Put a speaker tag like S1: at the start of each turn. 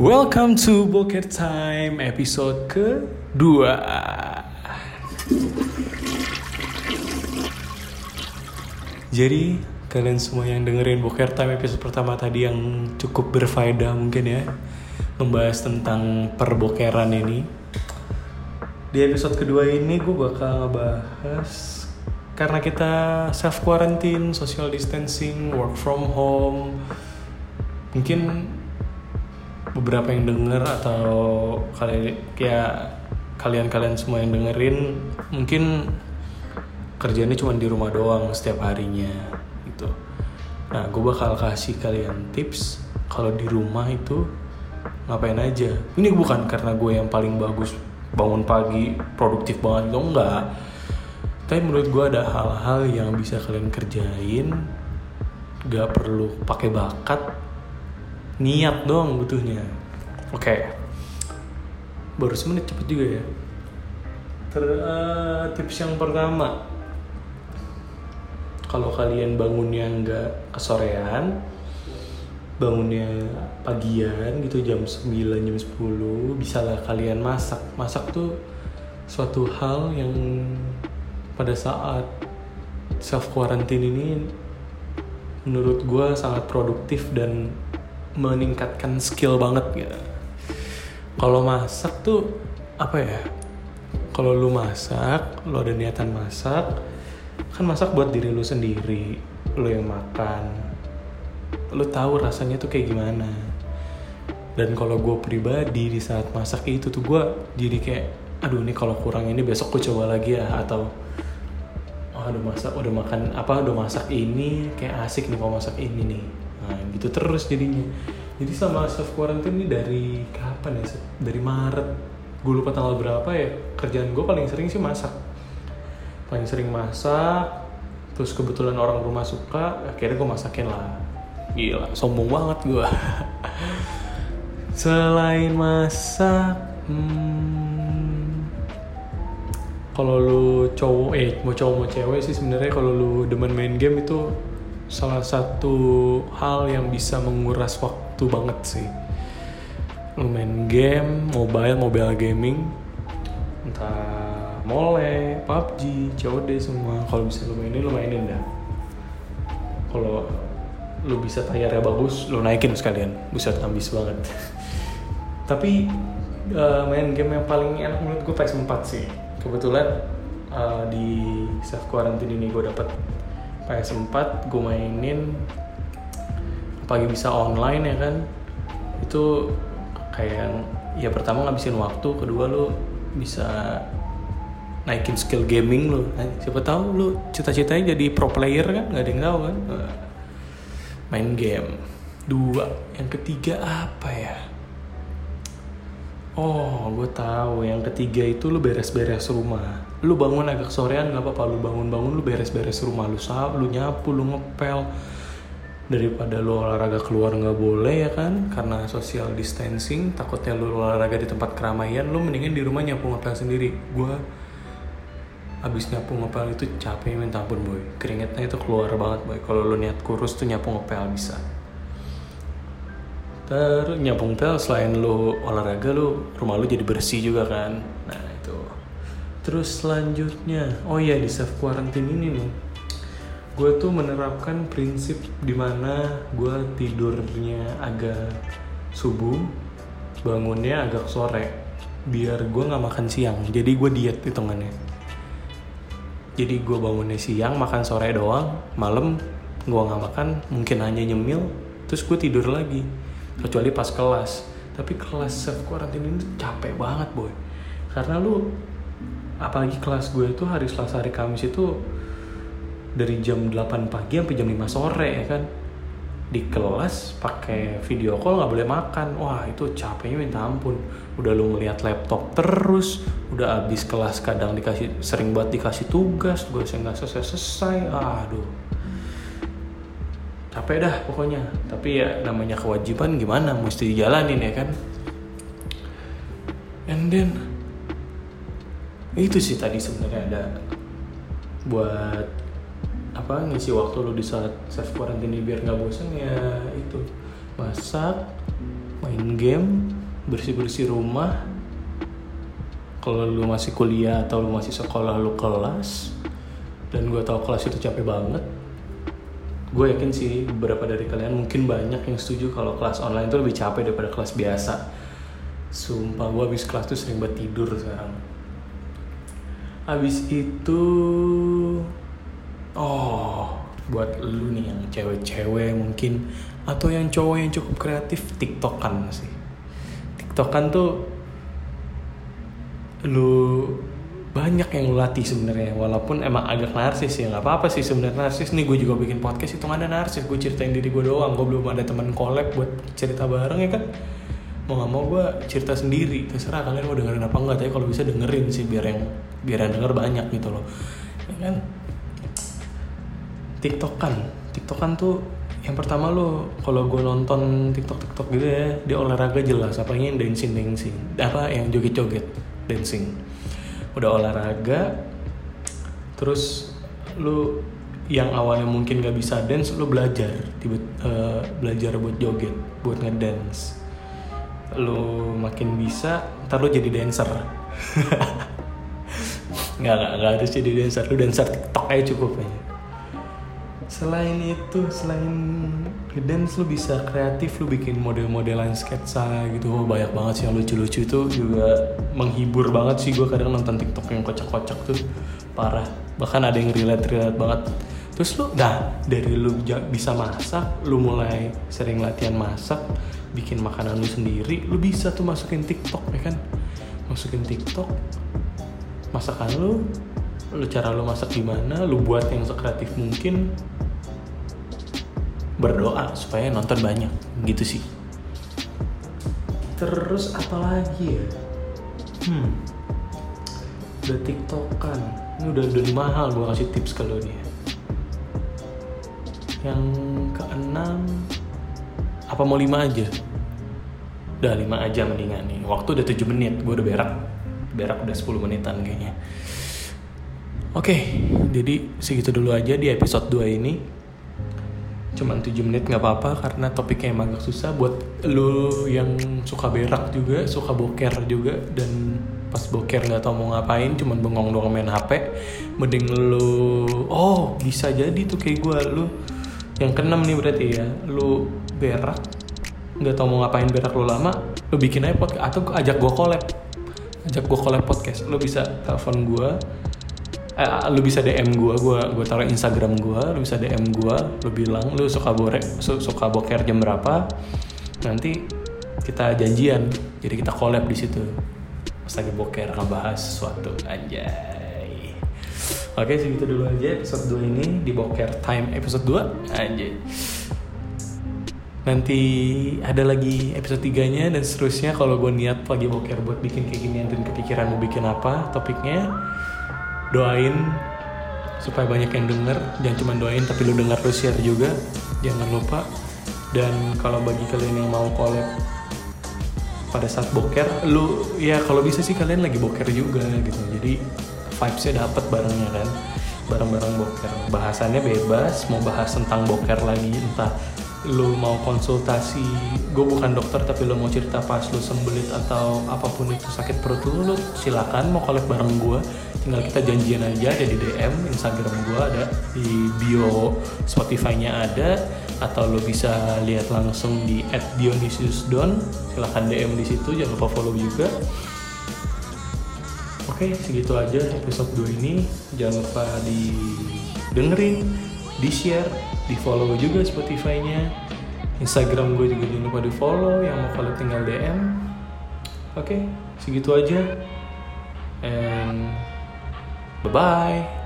S1: Welcome to Boker Time episode kedua. Jadi kalian semua yang dengerin Boker Time episode pertama tadi yang cukup berfaedah mungkin ya membahas tentang perbokeran ini. Di episode kedua ini gue bakal ngebahas karena kita self quarantine, social distancing, work from home. Mungkin beberapa yang denger atau kalian ya kalian-kalian semua yang dengerin mungkin kerjanya cuma di rumah doang setiap harinya gitu. Nah, gue bakal kasih kalian tips kalau di rumah itu ngapain aja. Ini bukan karena gue yang paling bagus bangun pagi produktif banget gitu enggak. Tapi menurut gue ada hal-hal yang bisa kalian kerjain gak perlu pakai bakat niat doang butuhnya. Oke. Baru semenit cepet juga ya. Ter, uh, tips yang pertama. Kalau kalian bangunnya nggak kesorean bangunnya pagian gitu jam 9 jam 10 bisa lah kalian masak. Masak tuh suatu hal yang pada saat self quarantine ini menurut gue sangat produktif dan meningkatkan skill banget gitu. Kalau masak tuh apa ya? Kalau lu masak, lu ada niatan masak, kan masak buat diri lu sendiri, lu yang makan. Lu tahu rasanya tuh kayak gimana. Dan kalau gue pribadi di saat masak itu tuh gue jadi kayak, aduh nih kalau kurang ini besok gue coba lagi ya atau oh, udah masak udah makan apa udah masak ini kayak asik nih kalau masak ini nih nah gitu terus jadinya. Jadi sama self quarantine ini dari kapan ya dari Maret. Gue lupa tanggal berapa ya kerjaan gue paling sering sih masak. Paling sering masak terus kebetulan orang rumah suka akhirnya gue masakin lah. Gila sombong banget gue selain masak hmm, kalau lu cowok eh mau cowok mau cewek sih sebenarnya kalau lu demen main game itu salah satu hal yang bisa menguras waktu banget sih. Lu main game mobile mobile gaming entah mole PUBG COD semua. Kalau bisa lu mainin lu mainin dah. Kalau lu bisa tayarnya bagus lu naikin sekalian. Bisa tambis banget. Tapi uh, main game yang paling enak menurut gue PS4 sih. Kebetulan uh, di self quarantine ini gue dapet PS4 gue mainin pagi bisa online ya kan? Itu kayak ya pertama ngabisin waktu kedua lu bisa naikin skill gaming lu. Nah, siapa tahu lu cita-citanya jadi pro player kan? Nggak ada yang tahu kan? Main game. Dua. Yang ketiga apa ya Oh, gue tahu. Yang ketiga itu lu beres-beres rumah. Lu bangun agak sorean nggak apa-apa. Lu bangun-bangun lu beres-beres rumah. Lu sah, lu nyapu, lu ngepel. Daripada lu olahraga keluar nggak boleh ya kan? Karena social distancing. Takutnya lu olahraga di tempat keramaian. Lu mendingan di rumah nyapu ngepel sendiri. Gue abis nyapu ngepel itu capek minta ampun boy. Keringetnya itu keluar banget boy. Kalau lu niat kurus tuh nyapu ngepel bisa terus nyambung pel selain lu olahraga lu rumah lu jadi bersih juga kan? Nah itu. Terus selanjutnya oh iya di self quarantine ini nih gue tuh menerapkan prinsip di mana gue tidurnya agak subuh bangunnya agak sore biar gue nggak makan siang. Jadi gue diet hitungannya. Jadi gue bangunnya siang makan sore doang malam gue nggak makan mungkin hanya nyemil terus gue tidur lagi kecuali pas kelas. Tapi kelas self quarantine ini capek banget boy. Karena lu apalagi kelas gue itu hari Selasa hari Kamis itu dari jam 8 pagi sampai jam 5 sore ya kan? Di kelas pakai video call nggak boleh makan. Wah itu capeknya minta ampun. Udah lu ngeliat laptop terus udah abis kelas kadang dikasih sering buat dikasih tugas gue nggak selesai selesai aduh capek dah pokoknya. Tapi ya namanya kewajiban gimana? Mesti dijalanin ya kan? And then itu sih tadi sebenarnya ada buat apa ngisi waktu lu di saat self quarantine biar nggak bosan ya itu. Masak main game bersih bersih rumah. Kalau lu masih kuliah atau lu masih sekolah lu kelas. Dan gue tahu kelas itu capek banget gue yakin sih beberapa dari kalian mungkin banyak yang setuju kalau kelas online itu lebih capek daripada kelas biasa. Sumpah gue habis kelas tuh sering banget tidur sekarang. Habis itu oh buat lu nih yang cewek-cewek mungkin atau yang cowok yang cukup kreatif tiktokan sih. Tiktokan tuh lu banyak yang lu latih sebenarnya walaupun emang agak narsis ya nggak apa-apa sih sebenarnya narsis. Nih gue juga bikin podcast itu ada narsis. Gue ceritain diri gue doang gue belum ada teman collab buat cerita bareng ya kan? Mau nggak mau gue cerita sendiri terserah kalian mau dengerin apa enggak tapi kalau bisa dengerin sih biar yang biar yang denger banyak gitu loh. Ya kan? Tiktokan. Tiktokan tuh yang pertama lo kalau gue nonton tiktok tiktok gitu ya dia olahraga jelas apa yang dancing dancing apa yang joget joget dancing udah olahraga terus lu yang awalnya mungkin gak bisa dance lu belajar tiba uh, belajar buat joget buat ngedance. Lu makin bisa ntar lu jadi dancer. Nggak nggak harus jadi dancer lu dancer tiktok aja cukup aja selain itu selain ngedance lu bisa kreatif lu bikin model-modelan sketsa gitu. Oh, banyak banget sih yang lucu-lucu itu juga menghibur banget sih gue kadang nonton tiktok yang kocak-kocak tuh. Parah. Bahkan ada yang relate-relate banget. Terus lu nah dari lu bisa masak lu mulai sering latihan masak bikin makanan lu sendiri lu bisa tuh masukin tiktok ya kan? Masukin tiktok masakan lu lu cara lu masak gimana lu buat yang sekreatif mungkin berdoa supaya nonton banyak gitu sih. Terus apa lagi ya? Hmm. Udah tiktokan. Ini udah udah mahal gue kasih tips lo nih. Yang keenam apa mau lima aja? Udah lima aja mendingan nih. Waktu udah 7 menit gue udah berak. Berak udah 10 menitan kayaknya. Oke jadi segitu dulu aja di episode 2 ini cuman 7 menit nggak apa-apa karena topiknya emang agak susah buat lu yang suka berak juga suka boker juga. Dan pas boker nggak tau mau ngapain cuman bengong doang main HP mending lu oh bisa jadi tuh kayak gue lu yang keenam nih berarti ya lu berak nggak tau mau ngapain berak lu lama lu bikin aja podcast atau ajak gue collab. Ajak gue collab podcast lu bisa telepon gue eh, lu bisa DM gue, gue gue taruh Instagram gue, lu bisa DM gue, lu bilang lu suka borek, su suka boker jam berapa, nanti kita janjian, jadi kita collab di situ. Pas lagi boker ngebahas sesuatu anjay. Oke segitu dulu aja episode 2 ini di Boker Time episode 2 anjay. Nanti ada lagi episode 3 nya dan seterusnya kalau gue niat lagi boker buat bikin kayak gini dan kepikiran mau bikin apa topiknya doain supaya banyak yang denger. Jangan cuma doain tapi lu dengar lu share juga. Jangan lupa. Dan kalau bagi kalian yang mau collab pada saat boker lu ya kalau bisa sih kalian lagi boker juga gitu. Jadi vibesnya dapet barengnya kan. Bareng-bareng boker. Bahasannya bebas. Mau bahas tentang boker lagi entah lu mau konsultasi gue bukan dokter tapi lu mau cerita pas lu sembelit atau apa pun itu sakit perut lu, lu silakan mau collab bareng gue tinggal kita janjian aja ada di DM Instagram gue ada di bio Spotify-nya ada atau lo bisa lihat langsung di @dionysiusdon silahkan DM di situ jangan lupa follow juga. Oke segitu aja episode 2 ini. Jangan lupa di dengerin di share di follow juga Spotify-nya. Instagram gue juga jangan lupa di follow yang mau kalau tinggal DM oke segitu aja. And bye bye